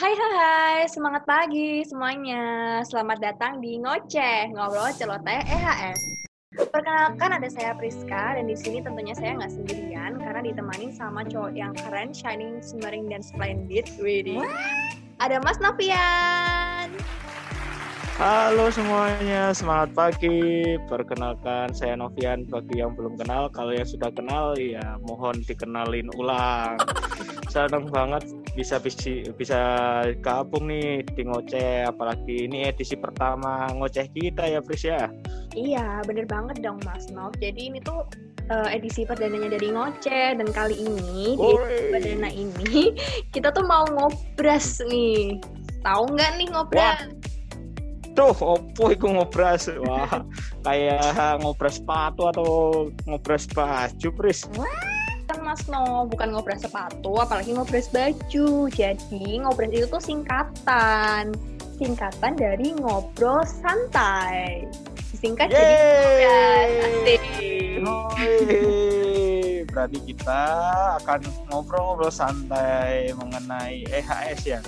Hai hai hai, semangat pagi semuanya. Selamat datang di Ngoceh, Ngobrol Celoteh EHS. Perkenalkan ada saya Priska dan di sini tentunya saya nggak sendirian karena ditemani sama cowok yang keren, shining, simmering, dan splendid. Widih. Ada Mas Novian. Halo semuanya, semangat pagi. Perkenalkan saya Novian. Bagi yang belum kenal, kalau yang sudah kenal ya mohon dikenalin ulang. Senang banget bisa bisa bisa gabung nih di ngoceh apalagi ini edisi pertama ngoceh kita ya Pris ya Iya, bener banget dong Mas Nov. Jadi ini tuh uh, edisi perdananya dari ngoceh dan kali ini di perdana ini kita tuh mau ngobras nih. Tahu nggak nih ngobras? Tuh, opo iku ngobras? Wah, kayak ngobras sepatu atau ngobras baju, Pris. Kan Mas No, bukan ngobras sepatu, apalagi ngobras baju. Jadi ngobras itu tuh singkatan. Singkatan dari ngobrol santai. Singkat jadi ngobras. Asik. Berarti kita akan ngobrol-ngobrol santai mengenai EHS ya.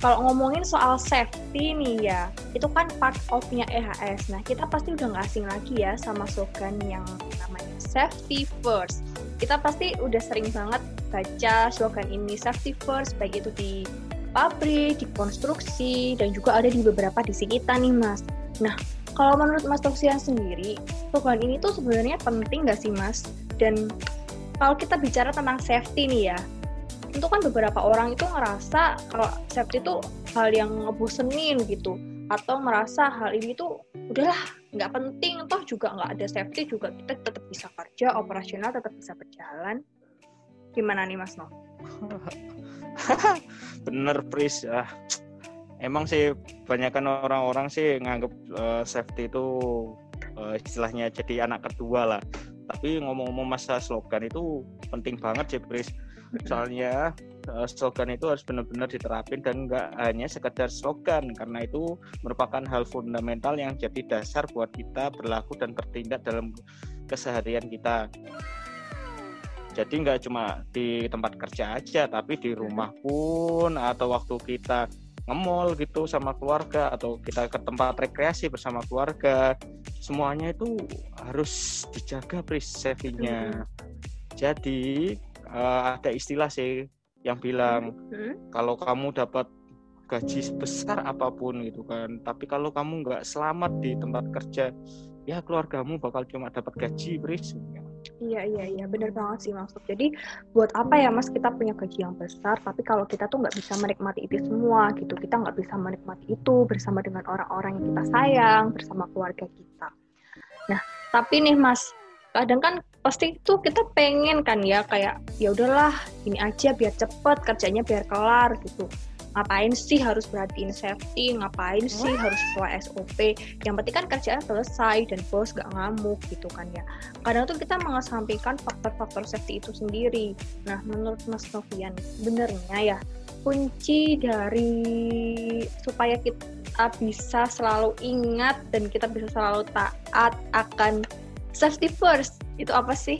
Kalau ngomongin soal safety nih ya, itu kan part of-nya EHS. Nah, kita pasti udah nggak asing lagi ya sama slogan yang namanya safety first. Kita pasti udah sering banget baca slogan ini safety first, baik itu di pabrik, di konstruksi, dan juga ada di beberapa disi kita nih, Mas. Nah, kalau menurut Mas Toksian sendiri, slogan ini tuh sebenarnya penting nggak sih, Mas? Dan kalau kita bicara tentang safety nih ya, itu kan beberapa orang itu ngerasa kalau safety itu hal yang ngebosenin gitu atau merasa hal ini tuh udahlah nggak penting toh juga nggak ada safety juga kita tetap bisa kerja operasional tetap bisa berjalan gimana nih Mas No? Bener Pris ya. Emang sih banyakkan orang-orang sih nganggap uh, safety itu uh, istilahnya jadi anak kedua lah. Tapi ngomong-ngomong masa slogan itu penting banget sih Pris soalnya uh, slogan itu harus benar-benar diterapin dan nggak hanya sekedar slogan karena itu merupakan hal fundamental yang jadi dasar buat kita berlaku dan bertindak dalam keseharian kita. Jadi nggak cuma di tempat kerja aja tapi di rumah pun atau waktu kita nge-mall gitu sama keluarga atau kita ke tempat rekreasi bersama keluarga semuanya itu harus dijaga safety-nya jadi uh, ada istilah sih yang bilang hmm? kalau kamu dapat gaji sebesar apa pun gitu kan tapi kalau kamu nggak selamat di tempat kerja ya keluargamu bakal cuma dapat gaji bris Iya iya iya benar banget sih maksud. Jadi buat apa ya mas kita punya gaji yang besar tapi kalau kita tuh nggak bisa menikmati itu semua gitu kita nggak bisa menikmati itu bersama dengan orang-orang yang kita sayang bersama keluarga kita. Nah tapi nih mas kadang kan pasti itu kita pengen kan ya kayak ya udahlah ini aja biar cepet kerjanya biar kelar gitu. Ngapain sih harus perhatiin safety? Ngapain sih harus sesuai SOP yang penting kan kerjaan selesai dan bos gak ngamuk gitu kan ya. Kadang tuh kita mengesampingkan faktor-faktor safety itu sendiri. Nah menurut Mas Novian benernya ya kunci dari supaya kita bisa selalu ingat dan kita bisa selalu taat akan safety first itu apa sih?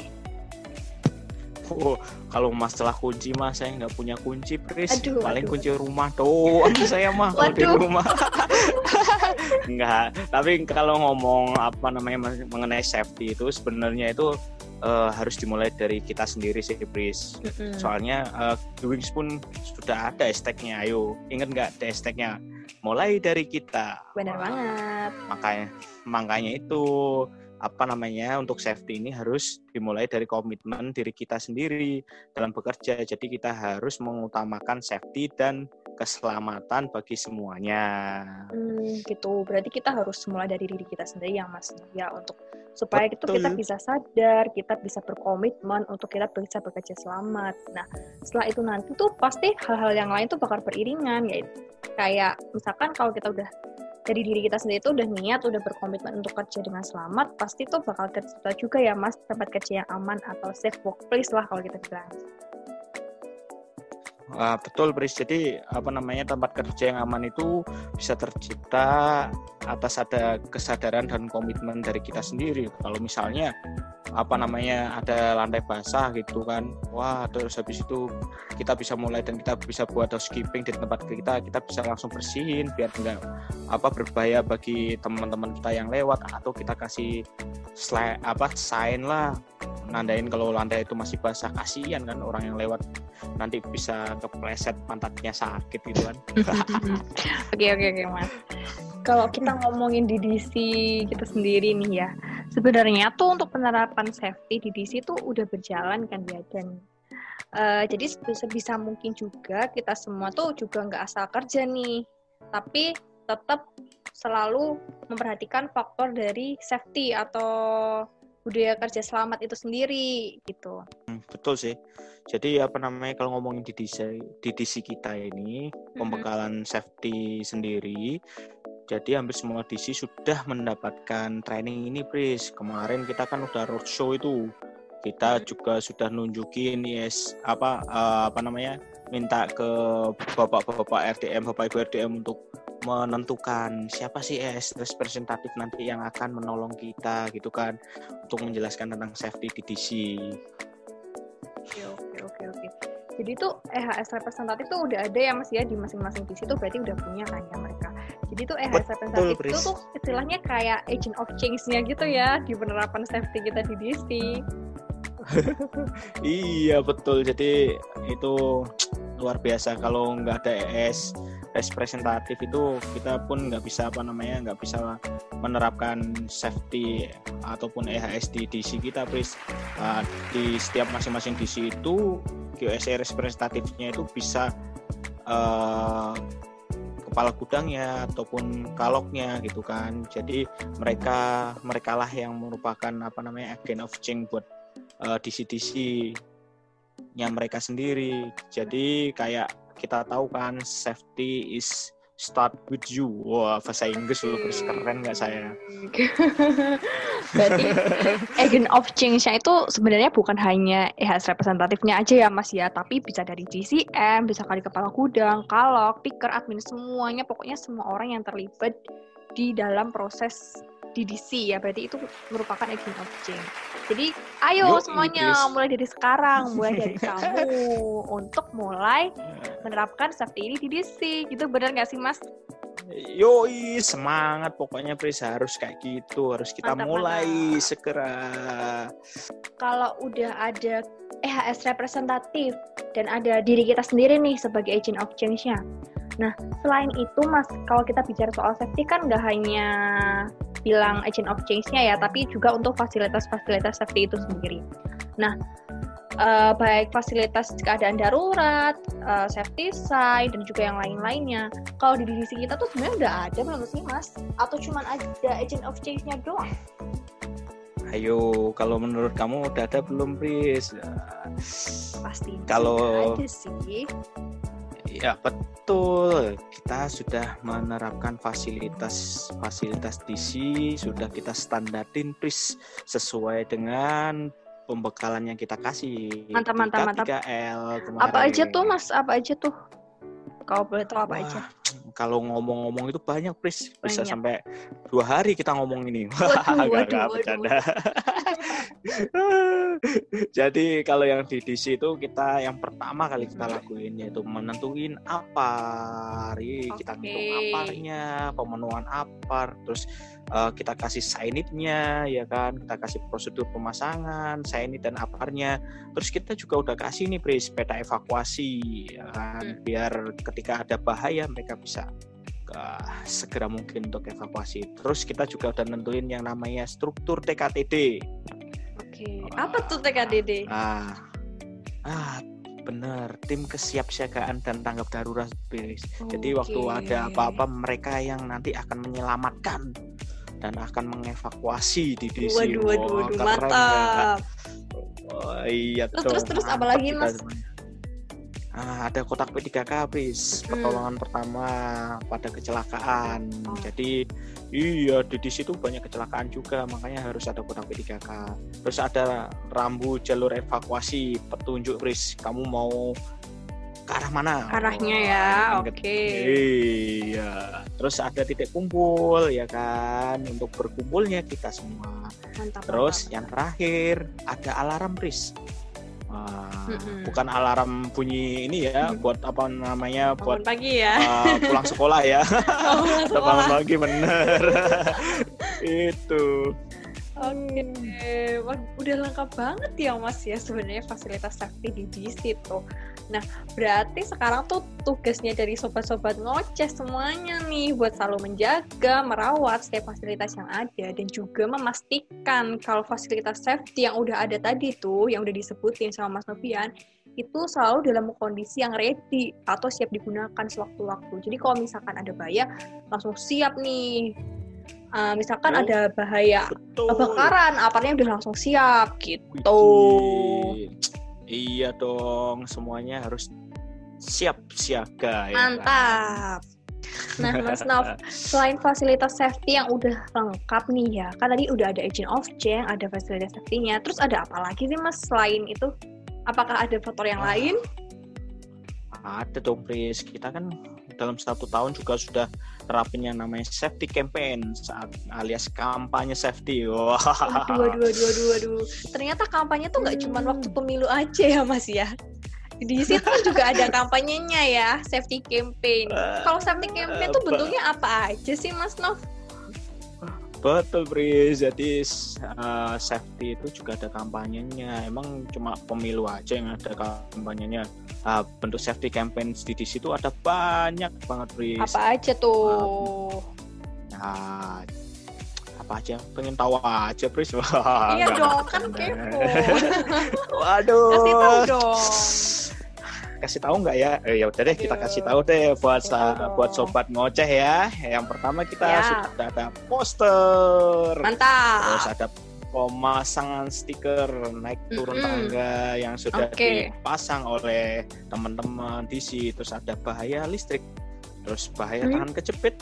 Oh, kalau masalah kunci mah saya nggak punya kunci, Pris. Aduh, Paling aduh. kunci rumah doang saya mah kalau di rumah. Enggak, tapi kalau ngomong apa namanya mengenai safety itu sebenarnya itu uh, harus dimulai dari kita sendiri sih, Pris. Mm-hmm. Soalnya uh, Wings pun sudah ada hashtagnya. Ayo, ingat nggak ada hashtagnya? Mulai dari kita. Benar banget. Makanya, makanya itu apa namanya untuk safety ini harus dimulai dari komitmen diri kita sendiri dalam bekerja. Jadi kita harus mengutamakan safety dan keselamatan bagi semuanya. Hmm, gitu. Berarti kita harus mulai dari diri kita sendiri yang Mas ya untuk supaya itu kita bisa sadar, kita bisa berkomitmen untuk kita bisa bekerja selamat. Nah, setelah itu nanti tuh pasti hal-hal yang lain tuh bakal beriringan yaitu kayak misalkan kalau kita udah dari diri kita sendiri itu udah niat, udah berkomitmen untuk kerja dengan selamat, pasti tuh bakal tercipta juga ya mas tempat kerja yang aman atau safe workplace lah kalau kita bilang. Wah, betul, Bris. Jadi apa namanya tempat kerja yang aman itu bisa tercipta atas ada kesadaran dan komitmen dari kita sendiri. Kalau misalnya apa namanya ada lantai basah gitu kan. Wah terus habis itu kita bisa mulai dan kita bisa buat housekeeping di tempat kita kita bisa langsung bersihin biar enggak apa berbahaya bagi teman-teman kita yang lewat atau kita kasih slide apa sign lah nandain kalau lantai itu masih basah. Kasihan kan orang yang lewat nanti bisa kepleset pantatnya sakit gitu kan. Oke oke oke mas kalau kita ngomongin di DC kita sendiri nih ya sebenarnya tuh untuk penerapan safety di DC tuh udah berjalan kan ya dan uh, jadi sebisa mungkin juga kita semua tuh juga nggak asal kerja nih tapi tetap selalu memperhatikan faktor dari safety atau budaya kerja selamat itu sendiri gitu. Hmm, betul sih. Jadi apa namanya kalau ngomongin di DC di DC kita ini mm-hmm. pembekalan safety sendiri. Jadi hampir semua DC sudah mendapatkan training ini, Pris. Kemarin kita kan udah roadshow itu. Kita mm-hmm. juga sudah nunjukin yes apa uh, apa namanya? minta ke bapak-bapak RDM, bapak ibu RDM untuk menentukan siapa sih ES representatif nanti yang akan menolong kita gitu kan untuk menjelaskan tentang safety di DC. Oke oke oke oke. Jadi tuh EHS representatif tuh udah ada ya Mas ya di masing-masing DC tuh berarti udah punya kan ya mereka. Jadi tuh EHS representatif itu tuh istilahnya kayak agent of change-nya gitu ya di penerapan safety kita di DC. iya betul. Jadi itu luar biasa kalau nggak ada ES representatif itu kita pun nggak bisa apa namanya nggak bisa menerapkan safety ataupun EHS di DC kita Pris uh, di setiap masing-masing DC itu QSA representatifnya itu bisa uh, kepala gudangnya ataupun kaloknya gitu kan. Jadi mereka mereka lah yang merupakan apa namanya agent of change buat uh, DC-DC nya mereka sendiri. Jadi kayak kita tahu kan safety is start with you. Wah, bahasa Inggris lu terus keren nggak saya? Berarti agent of change-nya itu sebenarnya bukan hanya EHS representatifnya aja ya Mas ya, tapi bisa dari GCM, bisa kali kepala gudang, kalok, picker, admin, semuanya pokoknya semua orang yang terlibat di dalam proses DDC ya berarti itu merupakan agent of change. Jadi ayo Yo, semuanya Inggris. mulai dari sekarang, mulai dari kamu untuk mulai menerapkan safety ini DDC. Gitu benar nggak sih Mas? Yoi semangat pokoknya Pris harus kayak gitu harus kita mantap, mulai mantap. segera. Kalau udah ada EHS representatif dan ada diri kita sendiri nih sebagai agent of change-nya. Nah, selain itu, Mas, kalau kita bicara soal safety kan nggak hanya bilang agent of change-nya ya, tapi juga untuk fasilitas-fasilitas safety itu sendiri. Nah, uh, baik fasilitas keadaan darurat, uh, safety side, dan juga yang lain-lainnya. Kalau di divisi kita tuh sebenarnya udah ada belum sih, Mas? Atau cuma ada agent of change-nya doang? Ayo, kalau menurut kamu udah ada belum, Pris? Pasti. Kalau ada sih. Ya betul, kita sudah menerapkan fasilitas fasilitas DC sudah kita standarin pris sesuai dengan pembekalan yang kita kasih. Mantap mantap mantap. Apa aja tuh mas? Apa aja tuh? Kau boleh tahu apa Wah, aja? Kalau ngomong-ngomong itu banyak pris, bisa sampai dua hari kita ngomong ini. Waduh, waduh, waduh. Jadi kalau yang di DC itu kita yang pertama kali kita lakuin yaitu menentuin apa, okay. kita ngitung aparnya, pemenuhan apar, terus uh, kita kasih signitnya, ya kan, kita kasih prosedur pemasangan, signit dan aparnya, terus kita juga udah kasih nih pres peta evakuasi, ya kan, hmm. biar ketika ada bahaya mereka bisa uh, segera mungkin untuk evakuasi. Terus kita juga udah nentuin yang namanya struktur TKTD. Oke, apa tuh TKDD? Ah, ah benar tim kesiapsiagaan dan tanggap darurat okay. jadi waktu ada apa-apa mereka yang nanti akan menyelamatkan dan akan mengevakuasi di DC waduh waduh waduh mantap oh, iya terus terus, terus apa lagi mas Nah, ada kotak P3K, bis hmm. pertolongan pertama pada kecelakaan. Oh. Jadi iya di, di situ banyak kecelakaan juga, makanya harus ada kotak P3K. Terus ada rambu jalur evakuasi, petunjuk, Pris. Kamu mau ke arah mana arahnya ya Oh, oke iya terus ada titik kumpul ya kan untuk berkumpulnya kita semua mantap terus mantap. yang terakhir ada alarm Pris Wah, Mm-mm. bukan alarm bunyi ini ya Mm. buat apa namanya buat bangun pagi ya uh, pulang sekolah ya Oh, Atau sekolah. bangun pagi bener itu Oke, Wah, udah lengkap banget ya Mas ya sebenarnya fasilitas safety di bis itu. Nah, berarti sekarang tuh tugasnya dari sobat-sobat ngoceh semuanya nih buat selalu menjaga, merawat setiap fasilitas yang ada dan juga memastikan kalau fasilitas safety yang udah ada tadi tuh, yang udah disebutin sama Mas Novian, itu selalu dalam kondisi yang ready atau siap digunakan sewaktu-waktu. Jadi kalau misalkan ada bahaya, langsung siap nih. Uh, misalkan Oh. ada bahaya betul kebakaran, aparatnya udah langsung siap gitu. Widih. iya dong semuanya harus siap siaga ya kan? Mantap. Nah, Mas Nov, selain fasilitas safety yang udah lengkap nih ya, kan tadi udah ada agent of change, ada fasilitas safety-nya, terus ada apa lagi sih Mas selain itu? Apakah ada faktor yang Ah. lain? ada dong Pris kita kan dalam satu tahun juga sudah terapin yang namanya safety campaign saat alias kampanye safety wah Aduh, aduh, aduh, aduh, aduh. Ternyata kampanye tuh nggak cuma Hmm. waktu pemilu aja ya Mas ya. Di situ kan juga ada kampanyenya ya, safety campaign. Kalau safety campaign tuh bentuknya apa aja sih Mas Nov? Betul, Pris. Jadi uh, safety itu juga ada kampanyenya. Emang cuma pemilu aja yang ada kampanyenya. Uh, bentuk safety campaign di, situ ada banyak banget, Pris. Apa aja tuh? Nah, apa aja? Pengen tahu aja, Pris. Wah, iya dong, kan kepo. Waduh. Kasih tahu dong. Kasih tahu nggak ya? Eh, ya udah deh, kita kasih tahu deh buat sa- buat sobat ngoceh ya. Yang pertama kita Ya. sudah ada poster. Terus Mantap. ada pemasangan stiker naik turun Mm-mm. tangga yang sudah Oke. dipasang oleh teman-teman DC. Terus ada bahaya listrik, terus bahaya Mm. tangan kejepit,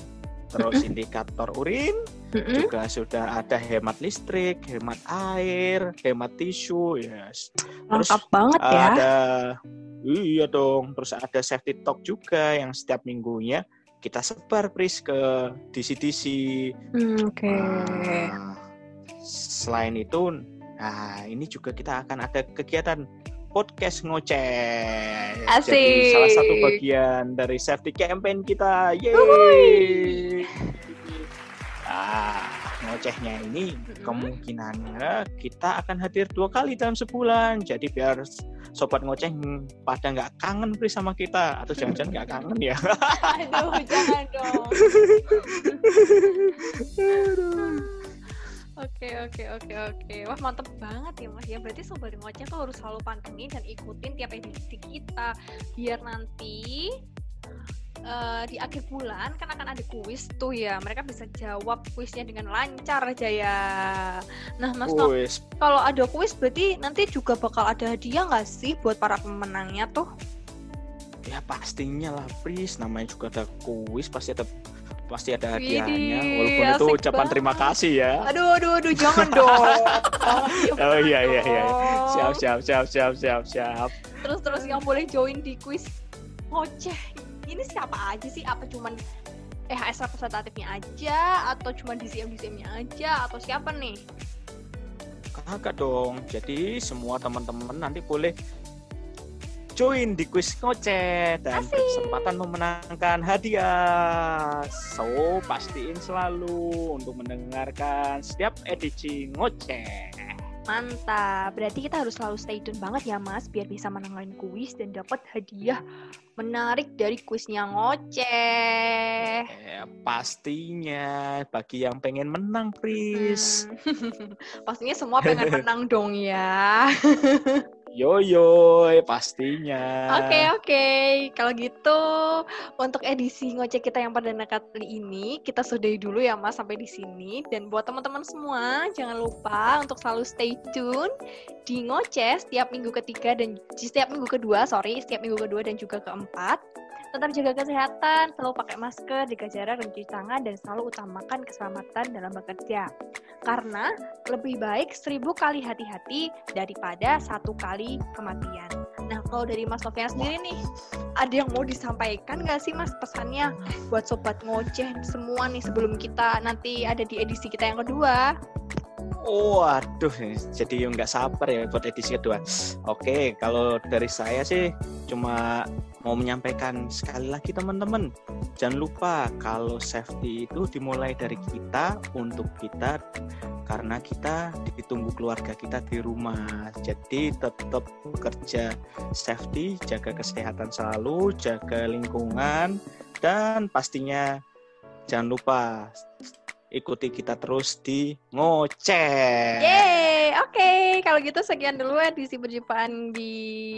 terus indikator urin, Mm-mm. juga sudah ada hemat listrik, hemat air, hemat tisu, yes. Terus Lengkap banget ya. ada iya dong, terus ada safety talk juga yang setiap minggunya kita sebar Pris ke DC-DC. Hmm, Oke. Nah, selain itu, nah ini juga kita akan ada kegiatan podcast ngoceh. Jadi Asik. salah satu bagian dari safety campaign kita. Yeay. Ah, ngocehnya ini kemungkinannya kita akan hadir dua kali dalam sebulan. Jadi biar sobat ngoceh pada nggak kangen Pris sama kita atau jangan-jangan nggak kangen ya. Aduh, jangan dong. Oke oke oke oke wah mantep banget ya mas ya berarti sobat ngoceh tuh harus selalu pantengin dan ikutin tiap edisi kita biar nanti eh, di akhir bulan kan akan ada kuis tuh ya. Mereka bisa jawab kuisnya dengan lancar aja ya nah mas Wes, kalau ada kuis berarti nanti juga bakal ada hadiah nggak sih buat para pemenangnya tuh? Ya pastinya lah Pris. Namanya juga ada kuis pasti ada pasti ada hadiahnya. Walaupun itu ucapan terima banget. kasih ya. aduh aduh aduh jangan dong. Oh iya iya iya. Siap siap siap siap siap siap. terus terus yang boleh join di kuis ngoceh ini siapa aja sih apa cuman EHS representatifnya aja atau cuman DCM DCM-nya aja atau siapa nih Kagak dong. Jadi semua teman-teman nanti boleh join di kuis ngoceh dan Asik. berkesempatan memenangkan hadiah. So, pastiin selalu untuk mendengarkan setiap edisi ngoceh. Mantap, berarti kita harus selalu stay tune banget ya mas biar bisa menangani kuis dan dapat hadiah menarik dari kuisnya ngoceh. Eh, pastinya bagi yang pengen menang, Pris. Hmm. Pastinya semua pengen menang dong ya. Yo yo, pastinya. Oke oke, kalau gitu untuk edisi ngoceh kita yang pada kali ini kita sudahi dulu ya mas sampai di sini. Dan buat teman-teman semua jangan lupa untuk selalu stay tune di ngoceh setiap minggu ketiga dan setiap minggu kedua sorry setiap minggu kedua dan juga keempat tetap jaga kesehatan, selalu pakai masker, jaga jarak, dan cuci tangan, dan selalu utamakan keselamatan dalam bekerja. Karena lebih baik seribu kali hati-hati daripada satu kali kematian. Nah, kalau dari Mas Novian sendiri nih, ada yang mau disampaikan nggak sih Mas pesannya buat sobat ngoceh semua nih sebelum kita nanti ada di edisi kita yang kedua? Oh, aduh, jadi nggak sabar ya buat edisi kedua. Oke, kalau dari saya sih cuma mau menyampaikan sekali lagi teman-teman, jangan lupa kalau safety itu dimulai dari kita untuk kita karena kita ditunggu keluarga kita di rumah. Jadi tetap bekerja safety, jaga kesehatan selalu, jaga lingkungan dan pastinya jangan lupa ikuti kita terus di ngoceh. Yeay, oke. Okay. Kalau gitu sekian dulu edisi perjumpaan di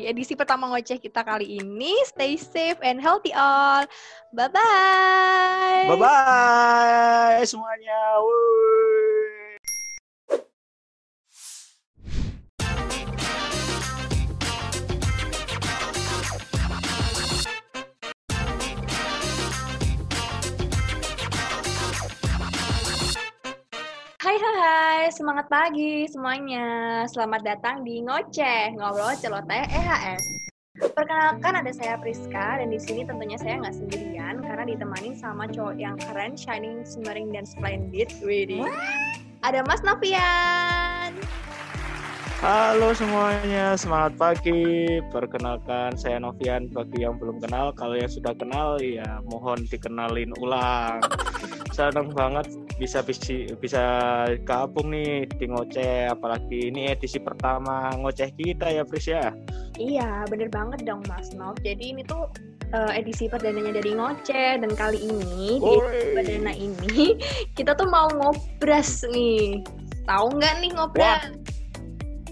edisi pertama ngoceh kita kali ini. Stay safe and healthy all. Bye-bye. Bye-bye semuanya. Wuh. Hai hai, semangat pagi semuanya. Selamat datang di Ngoceh, Ngobrol Celoteh EHS. Perkenalkan ada saya Priska dan di sini tentunya saya nggak sendirian karena ditemani sama cowok yang keren, shining, simmering dan splendid. Widih. Ada Mas Novian. Halo semuanya, semangat pagi. Perkenalkan saya Novian bagi yang belum kenal. Kalau yang sudah kenal ya mohon dikenalin ulang. Senang banget bisa bisa bisa gabung nih di ngoceh apalagi ini edisi pertama ngoceh kita ya Pris ya. Iya, bener banget dong Mas Nov. Jadi ini tuh uh, edisi perdananya dari ngoceh dan kali ini di perdana ini kita tuh mau ngobras nih. Tahu nggak nih ngobras? Wah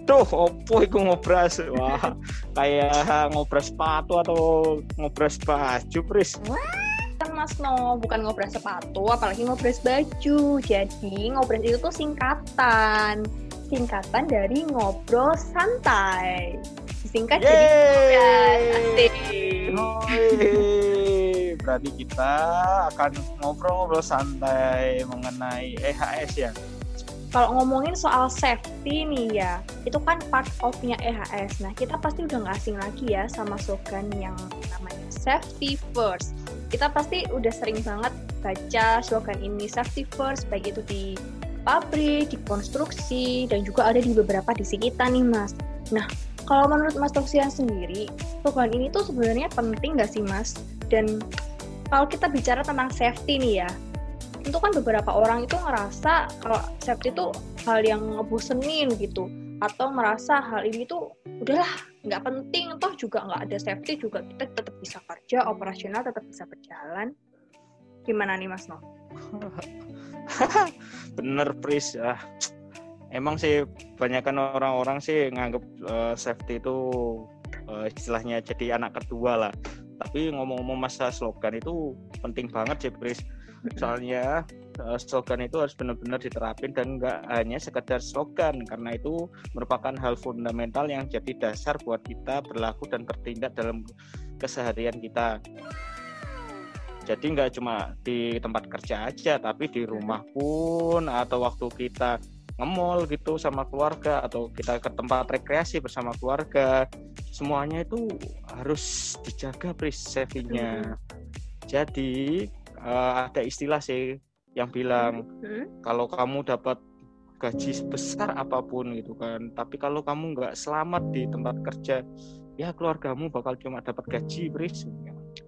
Tuh, opo iku ngobras? Wah, kayak ngobras sepatu atau ngobras baju, Pris. Kan Mas No, bukan ngobras sepatu, apalagi ngobras baju. Jadi ngobras itu tuh singkatan. Singkatan dari ngobrol santai. Disingkat jadi ngobras. Berarti kita akan ngobrol-ngobrol santai mengenai EHS ya kalau ngomongin soal safety nih ya, itu kan part of-nya EHS. Nah, kita pasti udah nggak asing lagi ya sama slogan yang namanya safety first. Kita pasti udah sering banget baca slogan ini safety first, baik itu di pabrik, di konstruksi, dan juga ada di beberapa disi kita nih, Mas. Nah, kalau menurut Mas Toksian sendiri, slogan ini tuh sebenarnya penting nggak sih, Mas? Dan kalau kita bicara tentang safety nih ya, itu kan beberapa orang itu ngerasa kalau safety itu hal yang ngebosenin gitu. Atau merasa hal ini tuh udahlah nggak penting. Toh juga nggak ada safety juga. Kita tetap bisa kerja operasional tetap bisa berjalan. Gimana nih Mas No? Bener Pris. Ya emang sih banyakkan orang-orang sih nganggap uh, safety itu uh, istilahnya jadi anak kedua lah. Tapi ngomong-ngomong masa slogan itu penting banget sih Pris soalnya uh, slogan itu harus benar-benar diterapin dan nggak hanya sekedar slogan karena itu merupakan hal fundamental yang jadi dasar buat kita berlaku dan bertindak dalam keseharian kita jadi nggak cuma di tempat kerja aja tapi di rumah pun atau waktu kita ngemol gitu sama keluarga atau kita ke tempat rekreasi bersama keluarga semuanya itu harus dijaga safety-nya. Jadi uh, ada istilah sih yang bilang hmm? kalau kamu dapat gaji sebesar apa pun gitu kan tapi kalau kamu nggak selamat di tempat kerja ya keluargamu bakal cuma dapat gaji beris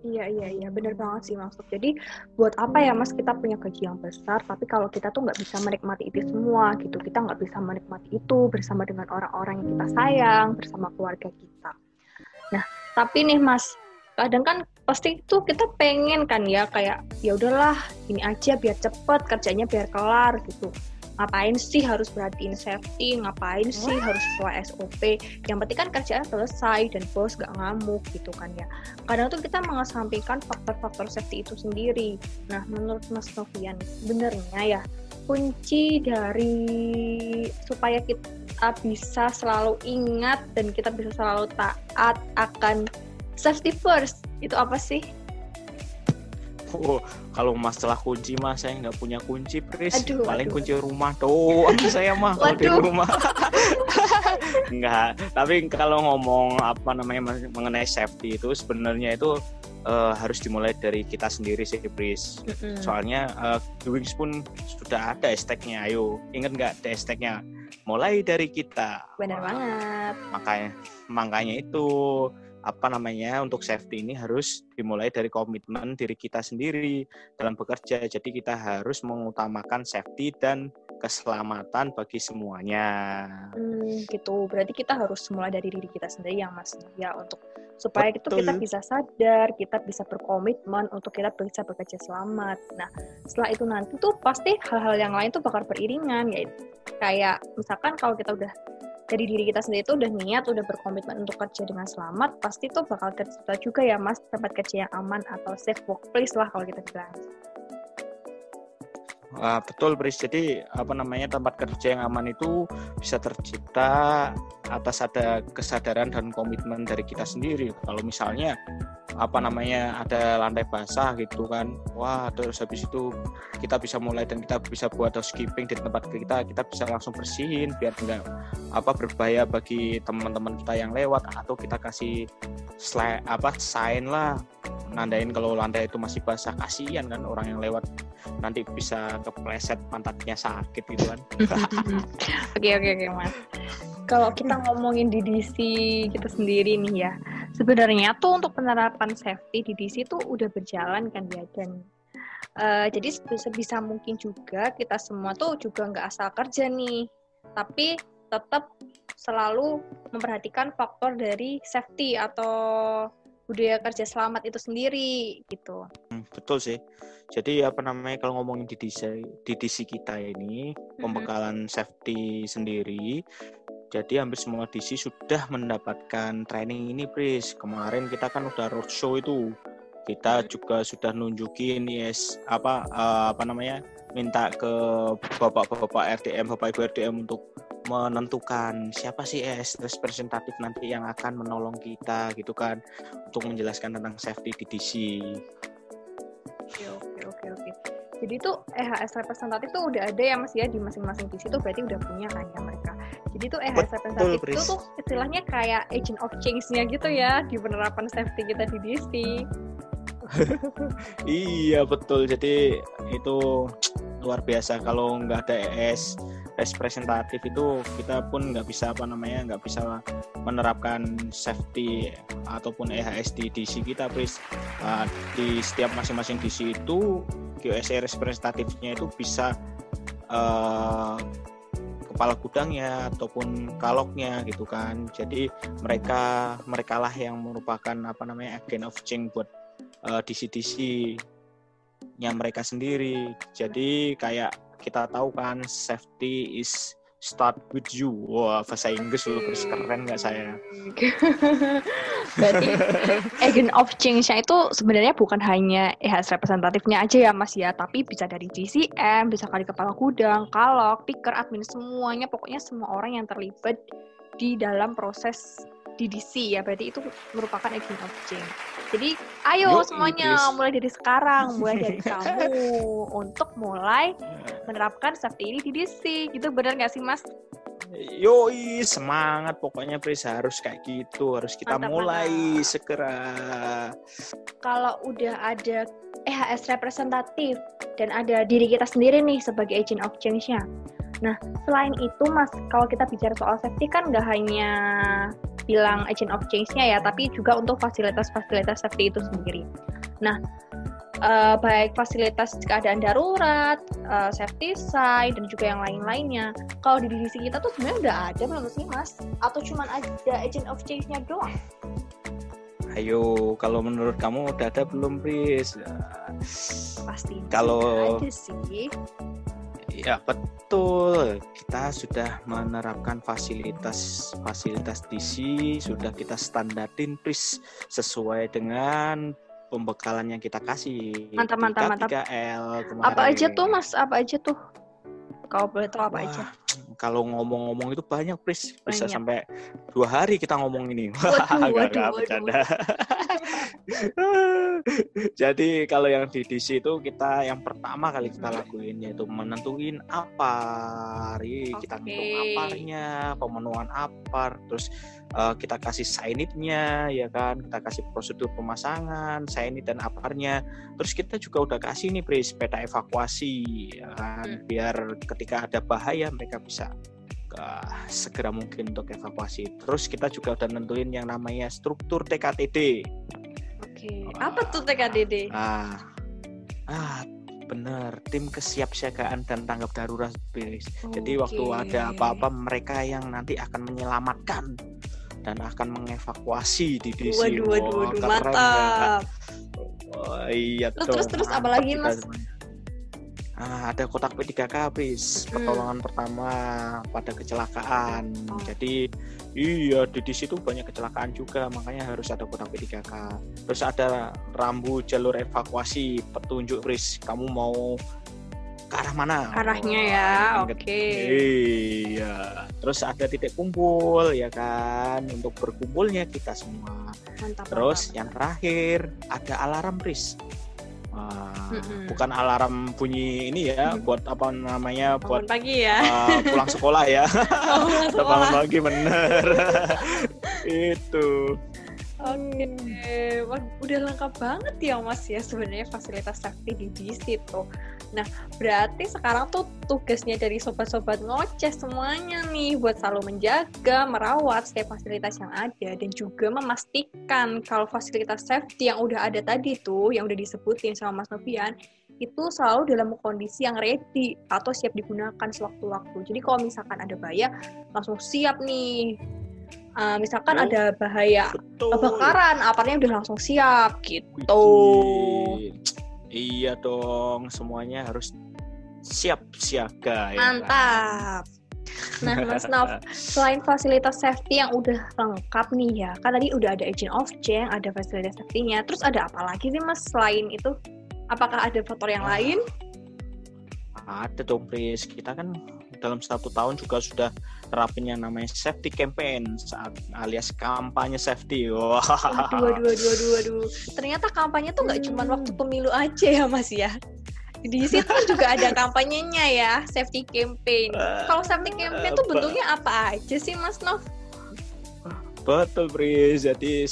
Iya iya iya benar banget sih maksud. Jadi buat apa ya mas kita punya gaji yang besar tapi kalau kita tuh nggak bisa menikmati itu semua gitu kita nggak bisa menikmati itu bersama dengan orang-orang yang kita sayang bersama keluarga kita. Nah tapi nih mas kadang kan pasti itu kita pengen kan ya kayak ya udahlah ini aja biar cepet kerjanya biar kelar gitu. Ngapain sih harus perhatiin safety? Ngapain sih harus sesuai SOP yang penting kan kerjaan selesai dan bos gak ngamuk gitu kan ya. Kadang tuh kita mengesampingkan faktor-faktor safety itu sendiri. Nah menurut Mas Novian benernya ya kunci dari supaya kita bisa selalu ingat dan kita bisa selalu taat akan safety first itu apa sih? Oh, kalau masalah kunci mah saya nggak punya kunci, Pris. Aduh, Paling aduh. kunci rumah doang saya mah kalau di rumah. Enggak, tapi kalau ngomong apa namanya mengenai safety itu sebenarnya itu eh, harus dimulai dari kita sendiri sih, Pris. Mm-mm. Soalnya eh, di Wings pun sudah ada hashtagnya. Ayo, ingat nggak ada hashtagnya? Mulai dari kita. Benar banget. Makanya, makanya itu apa namanya untuk safety ini harus dimulai dari komitmen diri kita sendiri dalam bekerja. Jadi kita harus mengutamakan safety dan keselamatan bagi semuanya. Hmm, gitu. Berarti kita harus mulai dari diri kita sendiri ya Mas ya untuk supaya itu Betul. kita bisa sadar, kita bisa berkomitmen untuk kita bisa bekerja selamat. Nah, setelah itu nanti tuh pasti hal-hal yang lain tuh bakal beriringan yaitu kayak misalkan kalau kita udah dari diri kita sendiri tuh udah niat, udah berkomitmen untuk kerja dengan selamat, pasti tuh bakal tercipta juga ya Mas tempat kerja yang aman atau safe workplace lah kalau kita bilang. Wah, betul, Pris. Jadi apa namanya tempat kerja yang aman itu bisa tercipta atas ada kesadaran dan komitmen dari kita sendiri. Kalau misalnya apa namanya ada lantai basah gitu kan, wah terus habis itu kita bisa mulai dan kita bisa buat housekeeping di tempat kita, kita bisa langsung bersihin biar enggak apa berbahaya bagi teman-teman kita yang lewat atau kita kasih sla- apa sign lah nandain kalau lantai itu masih basah kasihan kan orang yang lewat. Nanti bisa kepleset pantatnya sakit gitu kan. Oke oke oke mas. Kalau kita ngomongin di DC kita sendiri nih ya, sebenarnya tuh untuk penerapan safety di DC tuh udah berjalan kan ya dan? Eh, jadi sebisa mungkin juga kita semua tuh juga nggak asal kerja nih, tapi tetap selalu memperhatikan faktor dari safety atau budaya kerja selamat itu sendiri gitu. Hmm, betul sih. Jadi apa namanya kalau ngomongin di DC di DC kita ini pembekalan safety sendiri jadi hampir semua DC sudah mendapatkan training ini Pris. Kemarin kita kan udah roadshow itu. Kita juga sudah nunjukin yes apa eh, apa namanya minta ke bapak-bapak RDM bapak ibu RDM untuk menentukan siapa sih es representatif nanti yang akan menolong kita gitu kan untuk menjelaskan tentang safety di DC Oke oke oke oke. Jadi tuh EHS representatif tuh udah ada ya mas ya di masing-masing DC tuh berarti udah punya kan ya mereka. Jadi tuh EHS representatif itu tuh istilahnya kayak agent of change-nya gitu ya di penerapan safety kita di DC. Iya betul. Jadi itu luar biasa kalau nggak ada ES representatif itu kita pun nggak bisa apa namanya nggak bisa menerapkan safety ataupun EHS di DC kita, Pris. Uh, di setiap masing-masing DC itu QSA representatifnya itu bisa uh, kepala gudangnya ataupun kaloknya gitu kan. Jadi mereka mereka lah yang merupakan apa namanya agent of change buat uh, DC-DC nya mereka sendiri. Jadi kayak kita tahu kan safety is start with you. Wah, bahasa Inggris lu keren nggak saya? berarti agent of change-nya itu sebenarnya bukan hanya EHS representatifnya aja ya mas ya, tapi bisa dari GCM, bisa kali kepala gudang, kalok, picker, admin semuanya, pokoknya semua orang yang terlibat di dalam proses di DC ya, berarti itu merupakan agent of change. Jadi ayo Yoi, semuanya Pris. mulai dari sekarang, mulai dari kamu untuk mulai menerapkan safety ini di DC, gitu benar nggak sih mas? Yoi, semangat pokoknya Pris harus kayak gitu, harus kita Mantap, mulai mantap. segera. kalau udah ada EHS representatif dan ada diri kita sendiri nih sebagai agent of change-nya. Nah, selain itu Mas, kalau kita bicara soal safety kan nggak hanya bilang agent of change-nya ya, tapi juga untuk fasilitas-fasilitas safety itu sendiri. Nah, eh, baik fasilitas keadaan darurat, eh, safety side, dan juga yang lain-lainnya. Kalau di divisi kita tuh sebenarnya udah ada belum sih Mas? Atau cuman ada agent of change-nya doang? Ayo, kalau menurut kamu udah ada belum Pris? Pasti Kalau- ada sih. Ya betul, kita sudah menerapkan fasilitas fasilitas DC sudah kita standarin Pris sesuai dengan pembekalan yang kita kasih. Mantap, mantap, mantap. K3L kemarin. Apa aja tuh Mas? Apa aja tuh? Kalau boleh tahu apa Wah, aja? Kalau ngomong-ngomong itu banyak Pris, bisa Banyak. sampai dua hari kita ngomong ini. Waduh, waduh, waduh. bercanda. Jadi kalau yang di DC itu kita yang pertama kali kita lakuin yaitu menentuin apar. Ih, Kita Oke. ngitung aparnya, pemenuhan apar, terus eh, kita kasih signage-nya ya kan, kita kasih prosedur pemasangan, signage dan aparnya. Terus kita juga udah kasih nih Pris peta evakuasi ya kan, Hmm. biar ketika ada bahaya mereka bisa eh, segera mungkin untuk evakuasi. Terus kita juga udah nentuin yang namanya struktur TKTD. Oke. Apa tuh TKDD? Ah, ah, bener. Tim kesiapsiagaan dan tanggap darurat, Pris. Jadi waktu ada apa-apa mereka yang nanti akan menyelamatkan dan akan mengevakuasi di DC. Waduh, waduh, waduh, nggak? mantap. Oh, iya dong, terus, terus, apa mantap lagi, Mas? semuanya. Ah, ada kotak P3K, Pris. Hmm. Pertolongan pertama pada kecelakaan. Oh. Jadi iya di di situ banyak kecelakaan juga, makanya harus ada kotak P3K. Terus ada rambu jalur evakuasi, petunjuk, Pris. Kamu mau ke arah mana? Arahnya ya, oke. ke- Iya. Terus ada titik kumpul ya kan untuk berkumpulnya kita semua. Mantap. Terus mantap. yang terakhir ada alarm Pris. Wah, Mm-mm. bukan alarm bunyi ini ya Mm. buat apa namanya buat bangun pagi ya. uh, pulang sekolah ya. Oh, pulang bangun sekolah. pagi bener. Itu. Oke, Wah, udah lengkap banget ya Mas ya sebenarnya fasilitas safety di DC tuh. Nah, berarti sekarang tuh tugasnya dari sobat-sobat ngoceh semuanya nih buat selalu menjaga, merawat setiap fasilitas yang ada dan juga memastikan kalau fasilitas safety yang udah ada tadi tuh, yang udah disebutin sama Mas Novian, itu selalu dalam kondisi yang ready atau siap digunakan sewaktu-waktu. Jadi kalau misalkan ada bahaya, langsung siap nih. Ah, misalkan Oh. ada bahaya Betul. kebakaran, aparnya udah langsung siap gitu. Widih. Iya dong, semuanya harus siap siaga ya. kan? Mantap. Nah, Mas Nov, selain fasilitas safety yang udah lengkap nih ya, kan tadi udah ada agent of change, ada fasilitas safety-nya, terus ada apa lagi sih Mas selain itu? Apakah ada faktor yang Ah. lain? Ada dong, Pris. Kita kan dalam satu tahun juga sudah terapin yang namanya safety campaign saat alias kampanye safety. Wah. Waduh, waduh, waduh, waduh, waduh. Ternyata kampanye tuh nggak cuma Hmm. waktu pemilu aja ya Mas ya. Di situ juga ada kampanyenya ya, safety campaign. Kalau safety campaign tuh bentuknya apa aja sih Mas Nov? Betul, Pris. Jadi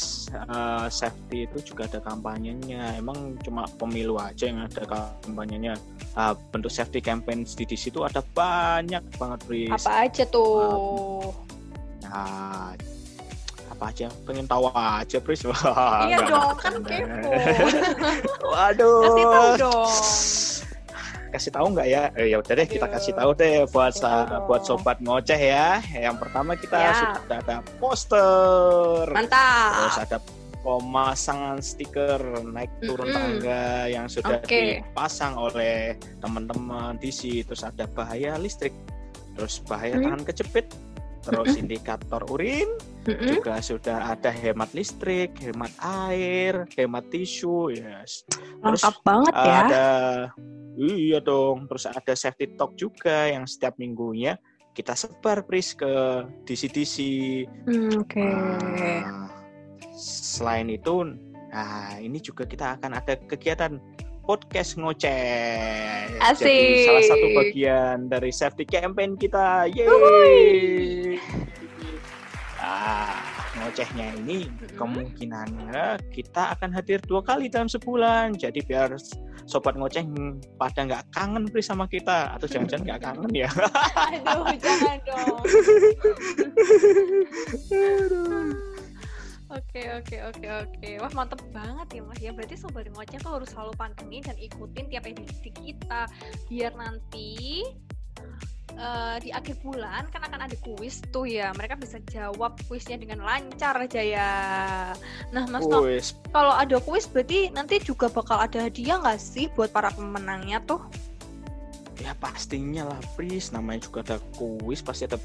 uh, safety itu juga ada kampanyenya. Emang cuma pemilu aja yang ada kampanyenya. Uh, bentuk safety campaign di situ ada banyak banget, Pris. Apa aja tuh? Nah, apa aja? Pengen tahu aja, Pris. Wah, Iya dong, kan kepo. Waduh. Kasih tahu dong. Kasih tahu nggak ya? Eh, ya udah deh kita kasih tahu deh buat sa- buat sobat ngoceh ya. Yang pertama kita Ya. sudah ada poster. Terus Mantap. ada pemasangan stiker naik turun Mm-mm. tangga yang sudah Oke. dipasang oleh teman-teman DC. Terus ada bahaya listrik. Terus bahaya Mm. tangan kejepit. Terus indikator urin juga sudah ada hemat listrik, hemat air, hemat tisu, yes. Terus Lengkap banget ya. ada iya dong, terus ada safety talk juga yang setiap minggunya kita sebar pris ke DC-DC. Hmm, Oke. Nah, selain itu, nah ini juga kita akan ada kegiatan podcast ngoceh. Asik. Jadi salah satu bagian dari safety campaign kita. Yeay. Nah, ngocehnya ini Mm-mm. kemungkinannya kita akan hadir dua kali dalam sebulan. Jadi biar sobat ngoceh pada nggak kangen Pri sama kita atau jangan-jangan nggak kangen ya. Aduh, jangan dong. Oke oke oke oke. Wah mantep banget ya mas. Ya berarti sobat ngoceh tuh harus selalu pantengin dan ikutin tiap edisi kita. Biar nanti eh, di akhir bulan kan akan ada kuis tuh ya. Mereka bisa jawab kuisnya dengan lancar aja ya nah mas Wes, kalau ada kuis berarti nanti juga bakal ada hadiah nggak sih buat para pemenangnya tuh? Ya pastinya lah Pris. Namanya juga ada kuis pasti ada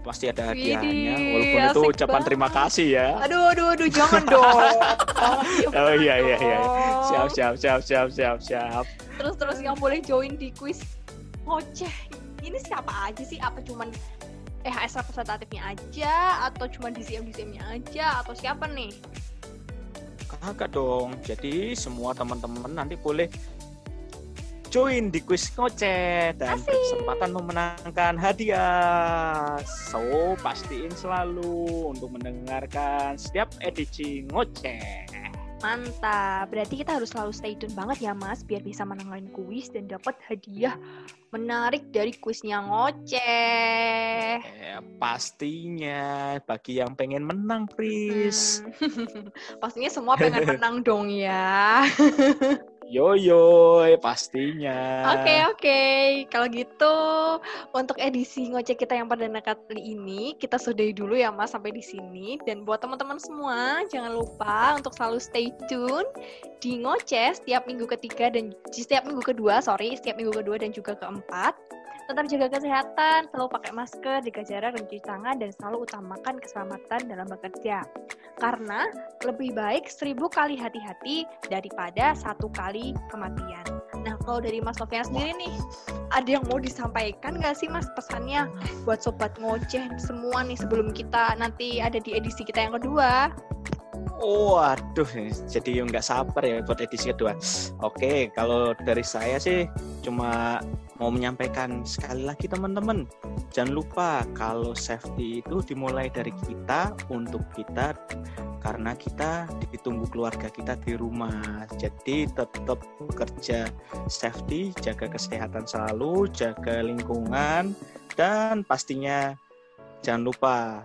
pasti ada hadiahnya walaupun itu ucapan terima banget. kasih ya. aduh aduh aduh jangan dong Oh iya iya iya. Siap siap siap siap siap siap. terus terus yang boleh join di kuis ngoceh ini siapa aja sih apa cuman EHS representatifnya aja atau cuman DCM DCM-nya aja atau siapa nih Kagak dong. Jadi semua teman-teman nanti boleh join di kuis ngoceh dan Asik. kesempatan memenangkan hadiah. So, pastiin selalu untuk mendengarkan setiap edisi ngoceh. Mantap. Berarti kita harus selalu stay tune banget ya, Mas, biar bisa menangani kuis dan dapat hadiah menarik dari kuisnya ngoceh. Eh, pastinya bagi yang pengen menang, Pris. Hmm. Pastinya semua pengen menang dong ya. Yo yo, pastinya. Oke oke, kalau gitu untuk edisi ngoceh kita yang perdana kali ini kita sudahi dulu ya mas sampai di sini. Dan buat teman-teman semua jangan lupa untuk selalu stay tune di ngoceh setiap minggu ketiga dan setiap minggu kedua sorry setiap minggu kedua dan juga keempat tetap jaga kesehatan, selalu pakai masker, jaga jarak, cuci tangan, dan selalu utamakan keselamatan dalam bekerja. Karena lebih baik seribu kali hati-hati daripada satu kali kematian. Nah, kalau dari Mas Sofian sendiri nih, ada yang mau disampaikan nggak sih Mas pesannya buat sobat ngoceh semua nih sebelum kita nanti ada di edisi kita yang kedua? Oh, aduh, jadi nggak sabar ya buat edisi kedua. Oke, kalau dari saya sih cuma mau menyampaikan sekali lagi teman-teman, jangan lupa kalau safety itu dimulai dari kita untuk kita karena kita ditunggu keluarga kita di rumah. Jadi tetap bekerja safety, jaga kesehatan selalu, jaga lingkungan dan pastinya jangan lupa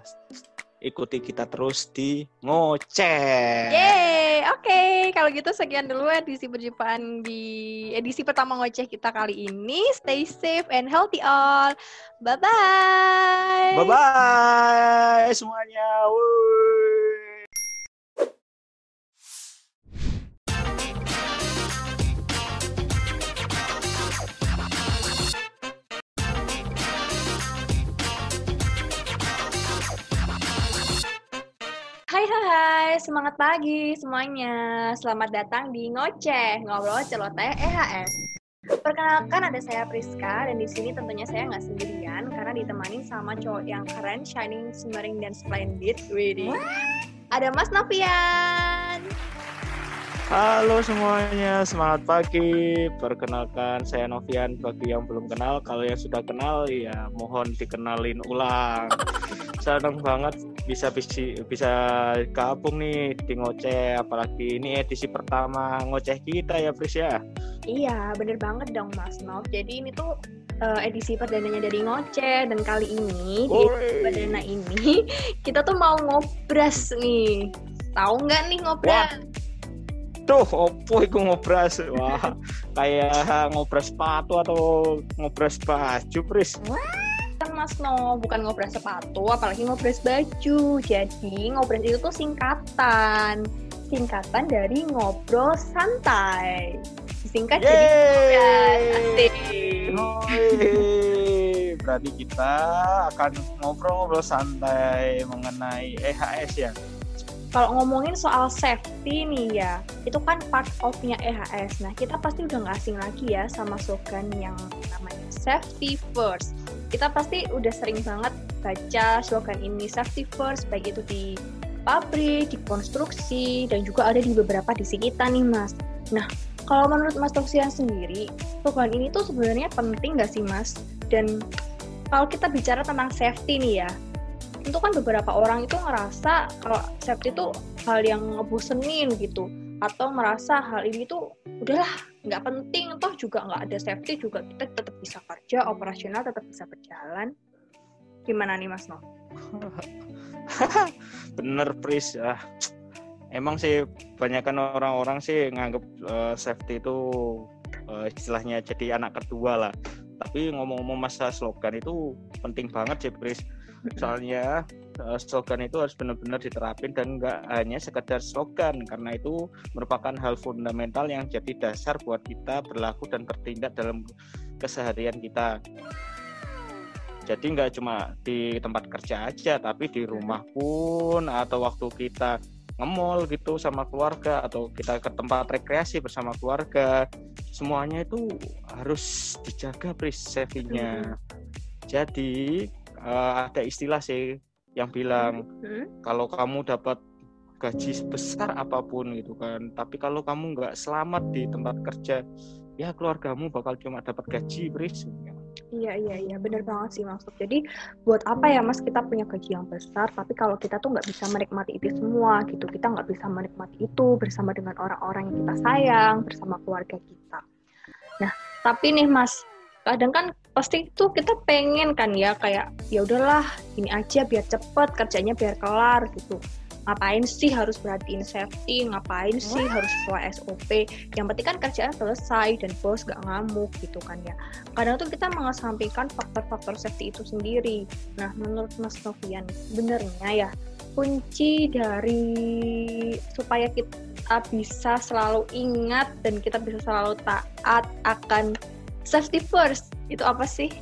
ikuti kita terus di ngoceh. Yeay, oke. Kalau gitu sekian dulu edisi perjumpaan di edisi pertama ngoceh kita kali ini. Stay safe and healthy all. Bye-bye. Bye bye semuanya. Wuih. Hai hai hai, semangat pagi semuanya. Selamat datang di Ngoceh, Ngobrol Celoteh EHS. Perkenalkan ada saya Priska dan di sini tentunya saya nggak sendirian karena ditemani sama cowok yang keren, shining, shimmering, dan splendid. Widih. Ada Mas Novian. Halo semuanya, semangat pagi. Perkenalkan saya Novian. Bagi yang belum kenal, kalau yang sudah kenal ya mohon dikenalin ulang. Senang banget bisa bisa bisa gabung nih di ngoceh, apalagi ini edisi pertama ngoceh kita ya Pris ya. Iya, bener banget dong Mas Nov. Jadi ini tuh eh, edisi perdananya dari Ngoceh dan kali ini di perdana ini kita tuh mau ngobras nih. Tahu nggak nih ngobras? Tuh, opo iku ngobras. Wah, kayak ngobras sepatu atau ngobras baju, Pris. Kan Mas No, bukan ngobras sepatu, apalagi ngobras baju. Jadi ngobras itu tuh singkatan. Singkatan dari ngobrol santai. Disingkat jadi ngobras. Berarti kita akan ngobrol-ngobrol santai mengenai EHS ya. Kalau ngomongin soal safety nih ya, itu kan part of-nya EHS. Nah, kita pasti udah nggak asing lagi ya sama slogan yang namanya safety first. Kita pasti udah sering banget baca slogan ini safety first, baik itu di pabrik, di konstruksi, dan juga ada di beberapa disi kita nih, Mas. Nah, kalau menurut Mas Toksian sendiri, slogan ini tuh sebenarnya penting nggak sih, Mas? Dan kalau kita bicara tentang safety nih ya, itu kan beberapa orang itu ngerasa kalau safety itu hal yang ngebosenin gitu atau merasa hal ini tuh udahlah nggak penting toh juga nggak ada safety juga kita tetap bisa kerja operasional tetap bisa berjalan gimana nih Mas No? Bener, Pris. Ah, emang sih banyakkan orang-orang sih nganggep eh, safety itu eh, istilahnya jadi anak kedua lah. Tapi ngomong-ngomong masa slogan itu penting banget sih, Pris. Soalnya eh, slogan itu harus benar-benar diterapin dan nggak hanya sekedar slogan karena itu merupakan hal fundamental yang jadi dasar buat kita berlaku dan bertindak dalam keseharian kita. Jadi nggak cuma di tempat kerja aja, tapi di rumah pun atau waktu kita nge-mall gitu sama keluarga atau kita ke tempat rekreasi bersama keluarga, semuanya itu harus dijaga pris safety-nya. Jadi eh, ada istilah sih yang bilang Hmm? kalau kamu dapat gaji sebesar apa pun gitu kan tapi kalau kamu nggak selamat di tempat kerja ya keluargamu bakal cuma dapat gaji beris Iya iya iya benar banget sih maksud. Jadi buat apa ya mas kita punya gaji yang besar tapi kalau kita tuh nggak bisa menikmati itu semua gitu kita nggak bisa menikmati itu bersama dengan orang-orang yang kita sayang bersama keluarga kita. Nah tapi nih mas kadang kan pasti itu kita pengen kan ya kayak ya udahlah ini aja biar cepet kerjanya biar kelar gitu. Ngapain sih harus perhatiin safety ngapain sih harus sesuai SOP yang penting kan kerjaan selesai dan bos gak ngamuk gitu kan ya. Kadang tuh kita mengesampingkan faktor-faktor safety itu sendiri. Nah menurut Mas Novian benernya ya kunci dari supaya kita bisa selalu ingat dan kita bisa selalu taat akan safety first itu apa sih?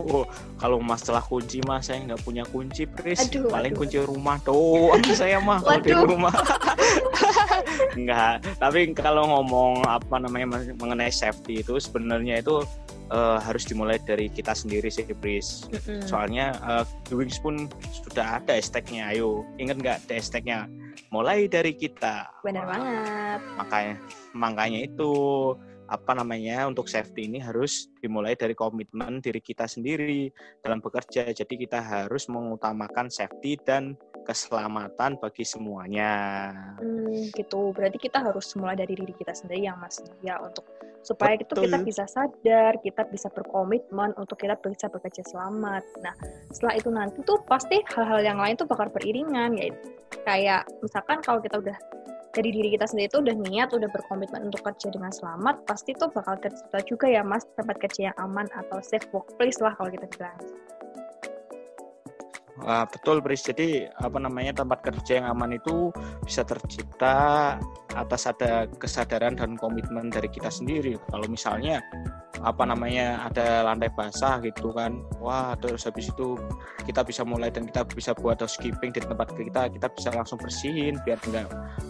Oh, kalau masalah kunci mah saya nggak punya kunci, Pris. Aduh, Paling aduh. kunci rumah doang saya mah kalau di rumah. Enggak, tapi kalau ngomong apa namanya mengenai safety itu sebenarnya itu eh, harus dimulai dari kita sendiri sih, Pris. Mm-mm. Soalnya eh, di Wings pun sudah ada hashtagnya. Ayo, ingat nggak ada hashtagnya? Mulai dari kita. Bener Wah, banget. makanya makanya itu apa namanya untuk safety ini harus dimulai dari komitmen diri kita sendiri dalam bekerja jadi kita harus mengutamakan safety dan keselamatan bagi semuanya Hmm, gitu. Berarti kita harus mulai dari diri kita sendiri yang mas ya untuk supaya itu Betul. kita bisa sadar, kita bisa berkomitmen untuk kita bisa bekerja selamat. Nah, setelah itu nanti tuh pasti hal-hal yang lain tuh bakal beriringan yaitu kayak misalkan kalau kita udah dari diri kita sendiri tuh udah niat, udah berkomitmen untuk kerja dengan selamat, pasti tuh bakal tercipta juga ya mas tempat kerja yang aman atau safe workplace lah kalau kita bilang. Wah, betul Pris jadi apa namanya tempat kerja yang aman itu bisa tercipta atas ada kesadaran dan komitmen dari kita sendiri kalau misalnya apa namanya ada lantai basah gitu kan. Wah terus habis itu kita bisa mulai dan kita bisa buat housekeeping di tempat kita kita bisa langsung bersihin biar enggak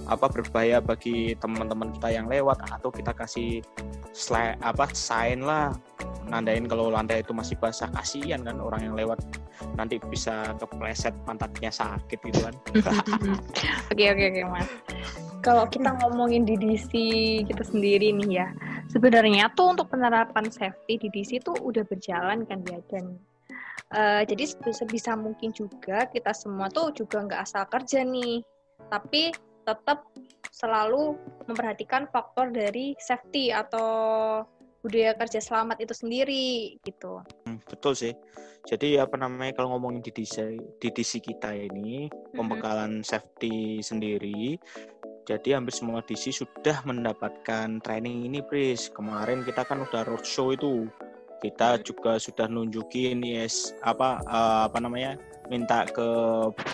apa berbahaya bagi teman-teman kita yang lewat atau kita kasih sla- apa sign lah nandain kalau lantai itu masih basah. Kasihan kan orang yang lewat nanti bisa kepleset pantatnya sakit gitu kan. Oke oke oke mas. Kalau kita ngomongin di DC kita sendiri nih ya, sebenarnya tuh untuk penerapan safety di DC tuh udah berjalan kan ya dan eh, jadi sebisa mungkin juga kita semua tuh juga nggak asal kerja nih, tapi tetap selalu memperhatikan faktor dari safety atau budaya kerja selamat itu sendiri gitu. Hmm, betul sih. Jadi apa namanya kalau ngomongin di DC di DC kita ini pembekalan safety sendiri jadi hampir semua DC sudah mendapatkan training ini Pris kemarin kita kan udah roadshow itu kita juga sudah nunjukin yes apa eh, apa namanya minta ke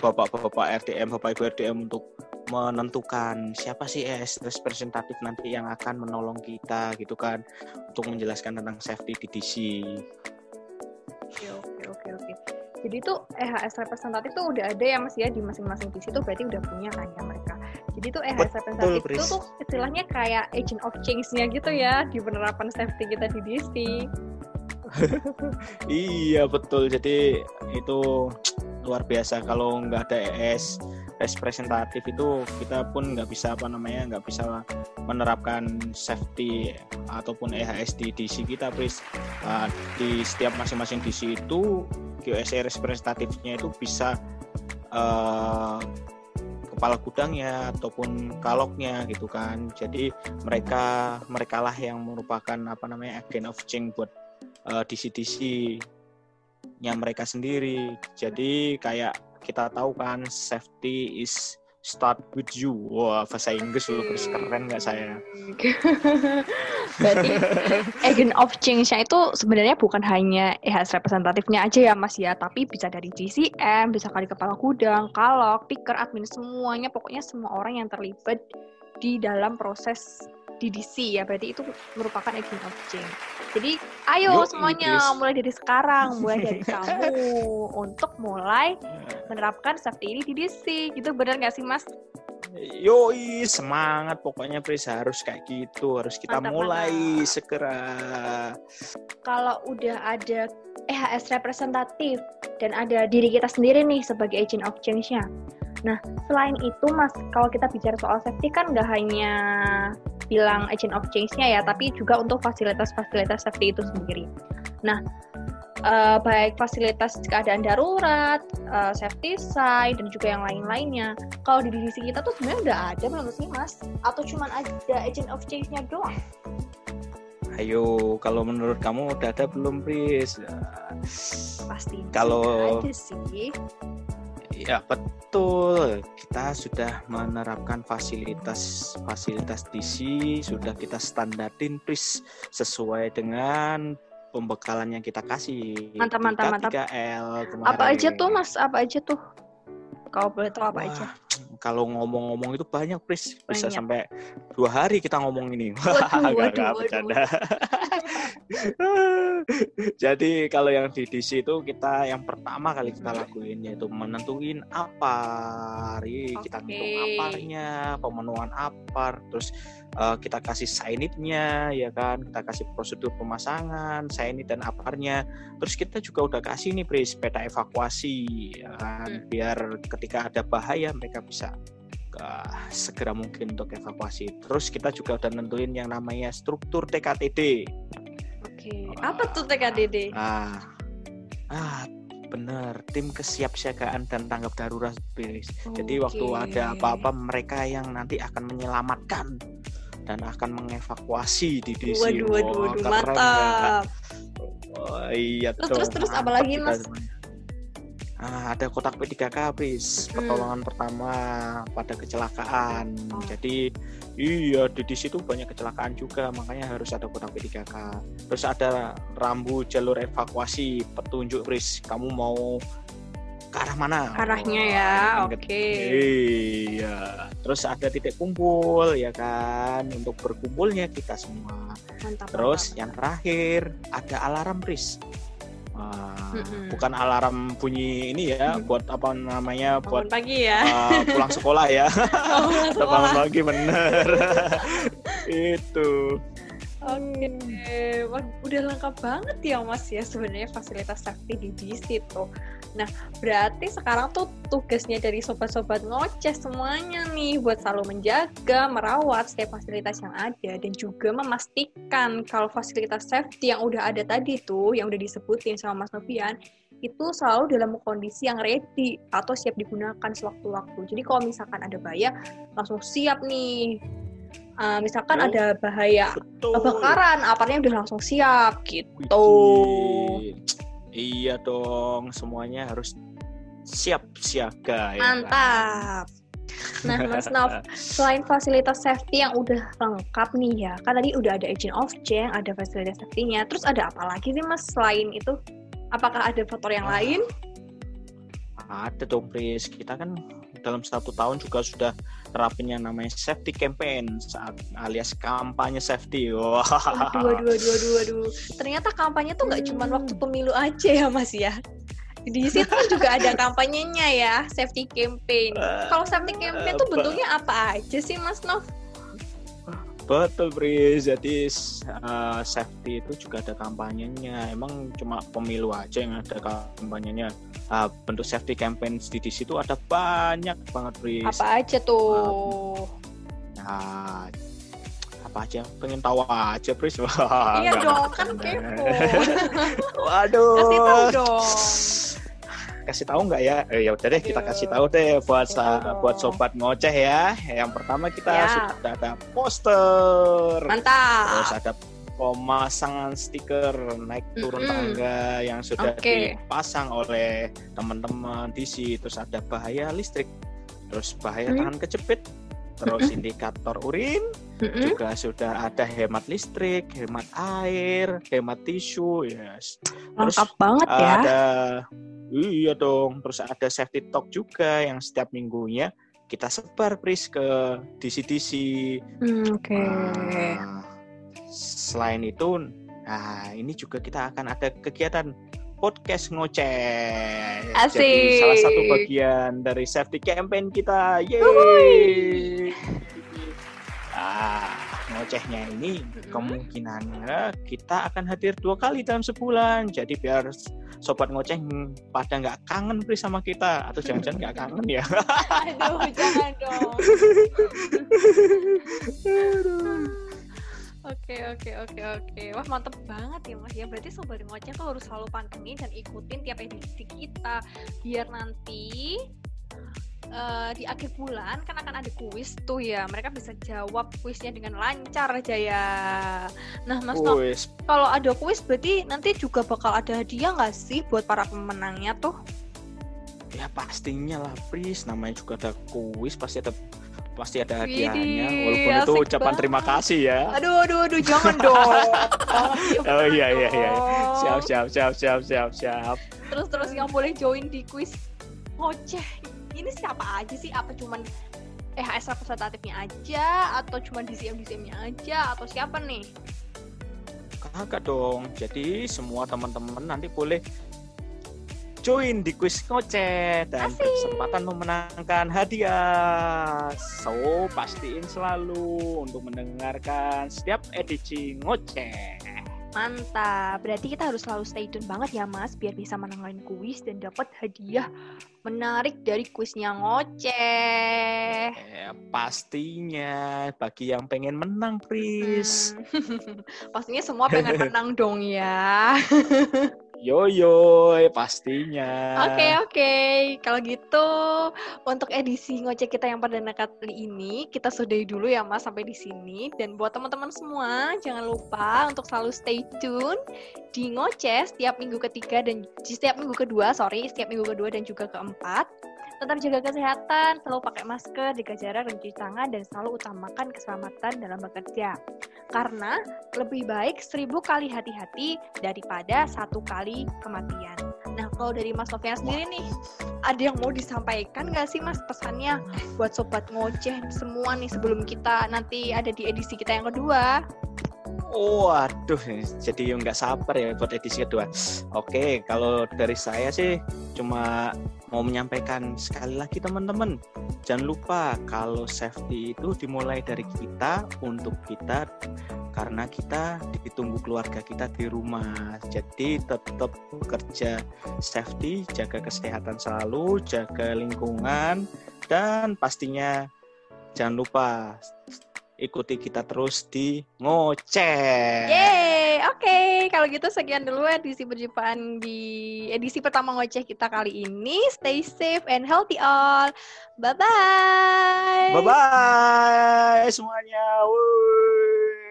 bapak-bapak RDM bapak ibu RDM untuk menentukan siapa sih ES representatif nanti yang akan menolong kita gitu kan untuk menjelaskan tentang safety di DC Oke oke oke oke. Jadi itu EHS representatif tuh udah ada ya mas ya di masing-masing DC tuh berarti udah punya kan ya mereka. Jadi tuh EHS Betul, representatif itu tuh istilahnya kayak agent of change-nya gitu ya di penerapan safety kita di DC. Iya betul. Jadi itu luar biasa kalau nggak ada ES representatif itu kita pun nggak bisa apa namanya nggak bisa menerapkan safety ataupun EHS di DC kita, Pris. Uh, di setiap masing-masing DC itu QSA representatifnya itu bisa uh, kepala gudangnya ataupun kaloknya gitu kan. Jadi mereka mereka lah yang merupakan apa namanya agent of change buat uh, DC-DC nya mereka sendiri. Jadi kayak kita tahu kan safety is start with you. Wah, bahasa Inggris lu terus keren nggak saya? berarti agent of change-nya itu sebenarnya bukan hanya EHS representatifnya aja ya mas ya, tapi bisa dari GCM, bisa kali kepala gudang, kalok, picker, admin semuanya, pokoknya semua orang yang terlibat di dalam proses di DC ya, berarti itu merupakan agent of change. Jadi ayo Yoi, semuanya Pris. mulai dari sekarang, mulai dari kamu untuk mulai menerapkan safety ini di DC, gitu benar nggak sih mas? Yoi, semangat pokoknya Pris harus kayak gitu, harus kita Mantap, mulai mantap. segera. kalau udah ada EHS representatif dan ada diri kita sendiri nih sebagai agent of change-nya, Nah, selain itu, Mas, kalau kita bicara soal safety kan nggak hanya bilang agent of change-nya ya, tapi juga untuk fasilitas-fasilitas safety itu sendiri. Nah, uh, baik fasilitas keadaan darurat, uh, safety side, dan juga yang lain-lainnya. Kalau di divisi kita tuh sebenarnya udah ada menurut sih, Mas? Atau cuma ada agent of change-nya doang? Ayo, kalau menurut kamu udah ada belum, Pris? Pasti. Kalau ada sih. Ya betul, kita sudah menerapkan fasilitas fasilitas DC sudah kita standarin pris sesuai dengan pembekalan yang kita kasih. Mantap mantap mantap. L Apa aja tuh Mas? Apa aja tuh? Kau boleh tahu apa Wah, aja? Kalau ngomong-ngomong itu banyak, Pris. Bisa sampai dua hari kita ngomong ini. Waduh, waduh, waduh. Jadi kalau yang di DC itu kita yang pertama kali kita lakuin yaitu menentuin apa, okay. kita ngitung aparnya, pemenuhan apar, terus uh, kita kasih signitnya, ya kan, kita kasih prosedur pemasangan, signit dan aparnya, terus kita juga udah kasih nih pris peta evakuasi, ya kan, hmm. biar ketika ada bahaya mereka bisa uh, segera mungkin untuk evakuasi. Terus kita juga udah nentuin yang namanya struktur TKTD. Oke, apa tuh TKDD? Ah, ah benar tim kesiapsiagaan dan tanggap darurat Okay. Jadi waktu ada apa-apa mereka yang nanti akan menyelamatkan dan akan mengevakuasi di DC. Waduh, waduh, waduh, mantap. Oh, iya terus, terus terus apa lagi mas? Ah, ada kotak P3K bis pertolongan pertama pada kecelakaan. Oh. Jadi iya di, di situ banyak kecelakaan juga, makanya harus ada kotak P3K. Terus ada rambu jalur evakuasi, petunjuk bis kamu mau ke arah mana? Arahnya ya, oke. Okay. Iya. Terus ada titik kumpul ya kan untuk berkumpulnya kita semua. Mantap, Terus mantap. yang terakhir ada alarm bis mm-hmm. bukan alarm bunyi ini ya buat apa namanya bangun buat pagi ya uh, pulang sekolah ya oh, bangun pagi bener itu Oke, okay. Wah, udah lengkap banget ya Mas ya sebenarnya fasilitas safety di DC tuh. Nah, berarti sekarang tuh tugasnya dari sobat-sobat ngoceh semuanya nih buat selalu menjaga, merawat setiap fasilitas yang ada dan juga memastikan kalau fasilitas safety yang udah ada tadi tuh, yang udah disebutin sama Mas Novian, itu selalu dalam kondisi yang ready atau siap digunakan sewaktu-waktu. Jadi kalau misalkan ada bahaya, langsung siap nih uh, misalkan oh, ada bahaya betul. kebakaran, aparnya udah langsung siap gitu. Iya dong, semuanya harus siap siaga ya. Mantap. Nah, Mas Nov, selain fasilitas safety yang udah lengkap nih ya, kan tadi udah ada agent of change, ada fasilitas safety-nya. Terus ada apa lagi sih Mas selain itu? Apakah ada faktor yang ah. lain? Ada dong, Pris. Kita kan dalam satu tahun juga sudah terapin yang namanya safety campaign saat alias kampanye safety. Wah. Wow. Aduh, aduh, aduh, aduh, aduh. Ternyata kampanye tuh nggak hmm. cuma waktu pemilu aja ya Mas ya. Di situ juga ada kampanyenya ya, safety campaign. Kalau safety campaign tuh bentuknya apa aja sih Mas Nov? Betul, Bri. Jadi uh, safety itu juga ada kampanyenya. Emang cuma pemilu aja yang ada kampanyenya. Uh, bentuk safety campaign di, situ ada banyak banget, Bri. Apa aja tuh? Uh, nah, apa aja? Pengen tahu aja, Pris. iya dong, kan kepo. Waduh. Kasih tahu dong kasih tahu nggak ya? Eh, ya udah deh kita kasih tahu deh buat sa buat sobat ngoceh ya. Yang pertama kita ya. sudah ada poster. Mantap. Terus ada pemasangan stiker naik turun mm -hmm. tangga yang sudah okay. dipasang oleh teman-teman DC terus ada bahaya listrik terus bahaya mm -hmm. tahan kejepit terus mm -hmm. indikator urin mm -hmm. juga sudah ada hemat listrik hemat air hemat tisu yes terus lengkap banget ya ada Iya dong. Terus ada safety talk juga yang setiap minggunya kita sebar pris ke DC-DC. Hmm, Oke. Okay. Nah, selain itu, nah ini juga kita akan ada kegiatan podcast ngoceh. Asik. Jadi salah satu bagian dari safety campaign kita. Yeay. Ah ngocehnya ini kemungkinannya kita akan hadir dua kali dalam sebulan. Jadi biar sobat ngoceh pada nggak kangen Pri sama kita atau jangan-jangan nggak kangen ya. Aduh, jangan dong. Oke oke oke oke. Wah mantep banget ya mas ya. Berarti sobat ngoceh tuh harus selalu pantengin dan ikutin tiap edisi kita biar nanti uh, di akhir bulan kan akan ada kuis tuh ya. Mereka bisa jawab kuisnya dengan lancar aja ya. Nah mas kuis. kalau ada kuis berarti nanti juga bakal ada hadiah nggak sih buat para pemenangnya tuh? Ya pastinya lah Pris, namanya juga ada kuis pasti ada pasti ada hadiahnya. Walaupun itu ucapan banget. terima kasih ya. Aduh aduh aduh jangan dong. Oh iya iya iya. Siap siap siap siap siap siap. Terus terus yang boleh join di kuis. Ngoceh. Ini siapa aja sih? Apa cuman EHS representatifnya aja? Atau cuma DCM DCM-nya aja? Atau siapa nih? Kagak dong. Jadi semua teman-teman nanti boleh join di kuis ngoceh dan Asik. kesempatan memenangkan hadiah. So, pastiin selalu untuk mendengarkan setiap edisi ngoceh. Mantap, berarti kita harus selalu stay tune banget ya mas, biar bisa menangani kuis dan dapat hadiah menarik dari kuisnya ngoceh. Eh, pastinya, bagi yang pengen menang, Pris. Hmm. pastinya semua pengen menang dong ya. Yo yo, pastinya. Oke okay, oke, okay. kalau gitu untuk edisi ngoceh kita yang perdana kali ini kita sudahi dulu ya mas sampai di sini. Dan buat teman-teman semua jangan lupa untuk selalu stay tune di ngoceh setiap minggu ketiga dan setiap minggu kedua, sorry, setiap minggu kedua dan juga keempat tetap jaga kesehatan, selalu pakai masker, jaga jarak, dan cuci tangan, dan selalu utamakan keselamatan dalam bekerja. Karena lebih baik seribu kali hati-hati daripada satu kali kematian. Nah, kalau dari Mas Sofian sendiri nih, ada yang mau disampaikan nggak sih Mas pesannya buat sobat ngoceh semua nih sebelum kita nanti ada di edisi kita yang kedua? Oh, aduh, jadi nggak sabar ya buat edisi kedua. Oke, kalau dari saya sih cuma mau menyampaikan sekali lagi teman-teman, jangan lupa kalau safety itu dimulai dari kita untuk kita karena kita ditunggu keluarga kita di rumah. Jadi tetap bekerja safety, jaga kesehatan selalu, jaga lingkungan dan pastinya jangan lupa ikuti kita terus di ngoceh. Yeay, oke. Okay. Kalau gitu sekian dulu edisi perjumpaan di edisi pertama ngoceh kita kali ini. Stay safe and healthy all. Bye-bye. Bye-bye semuanya. Wuh.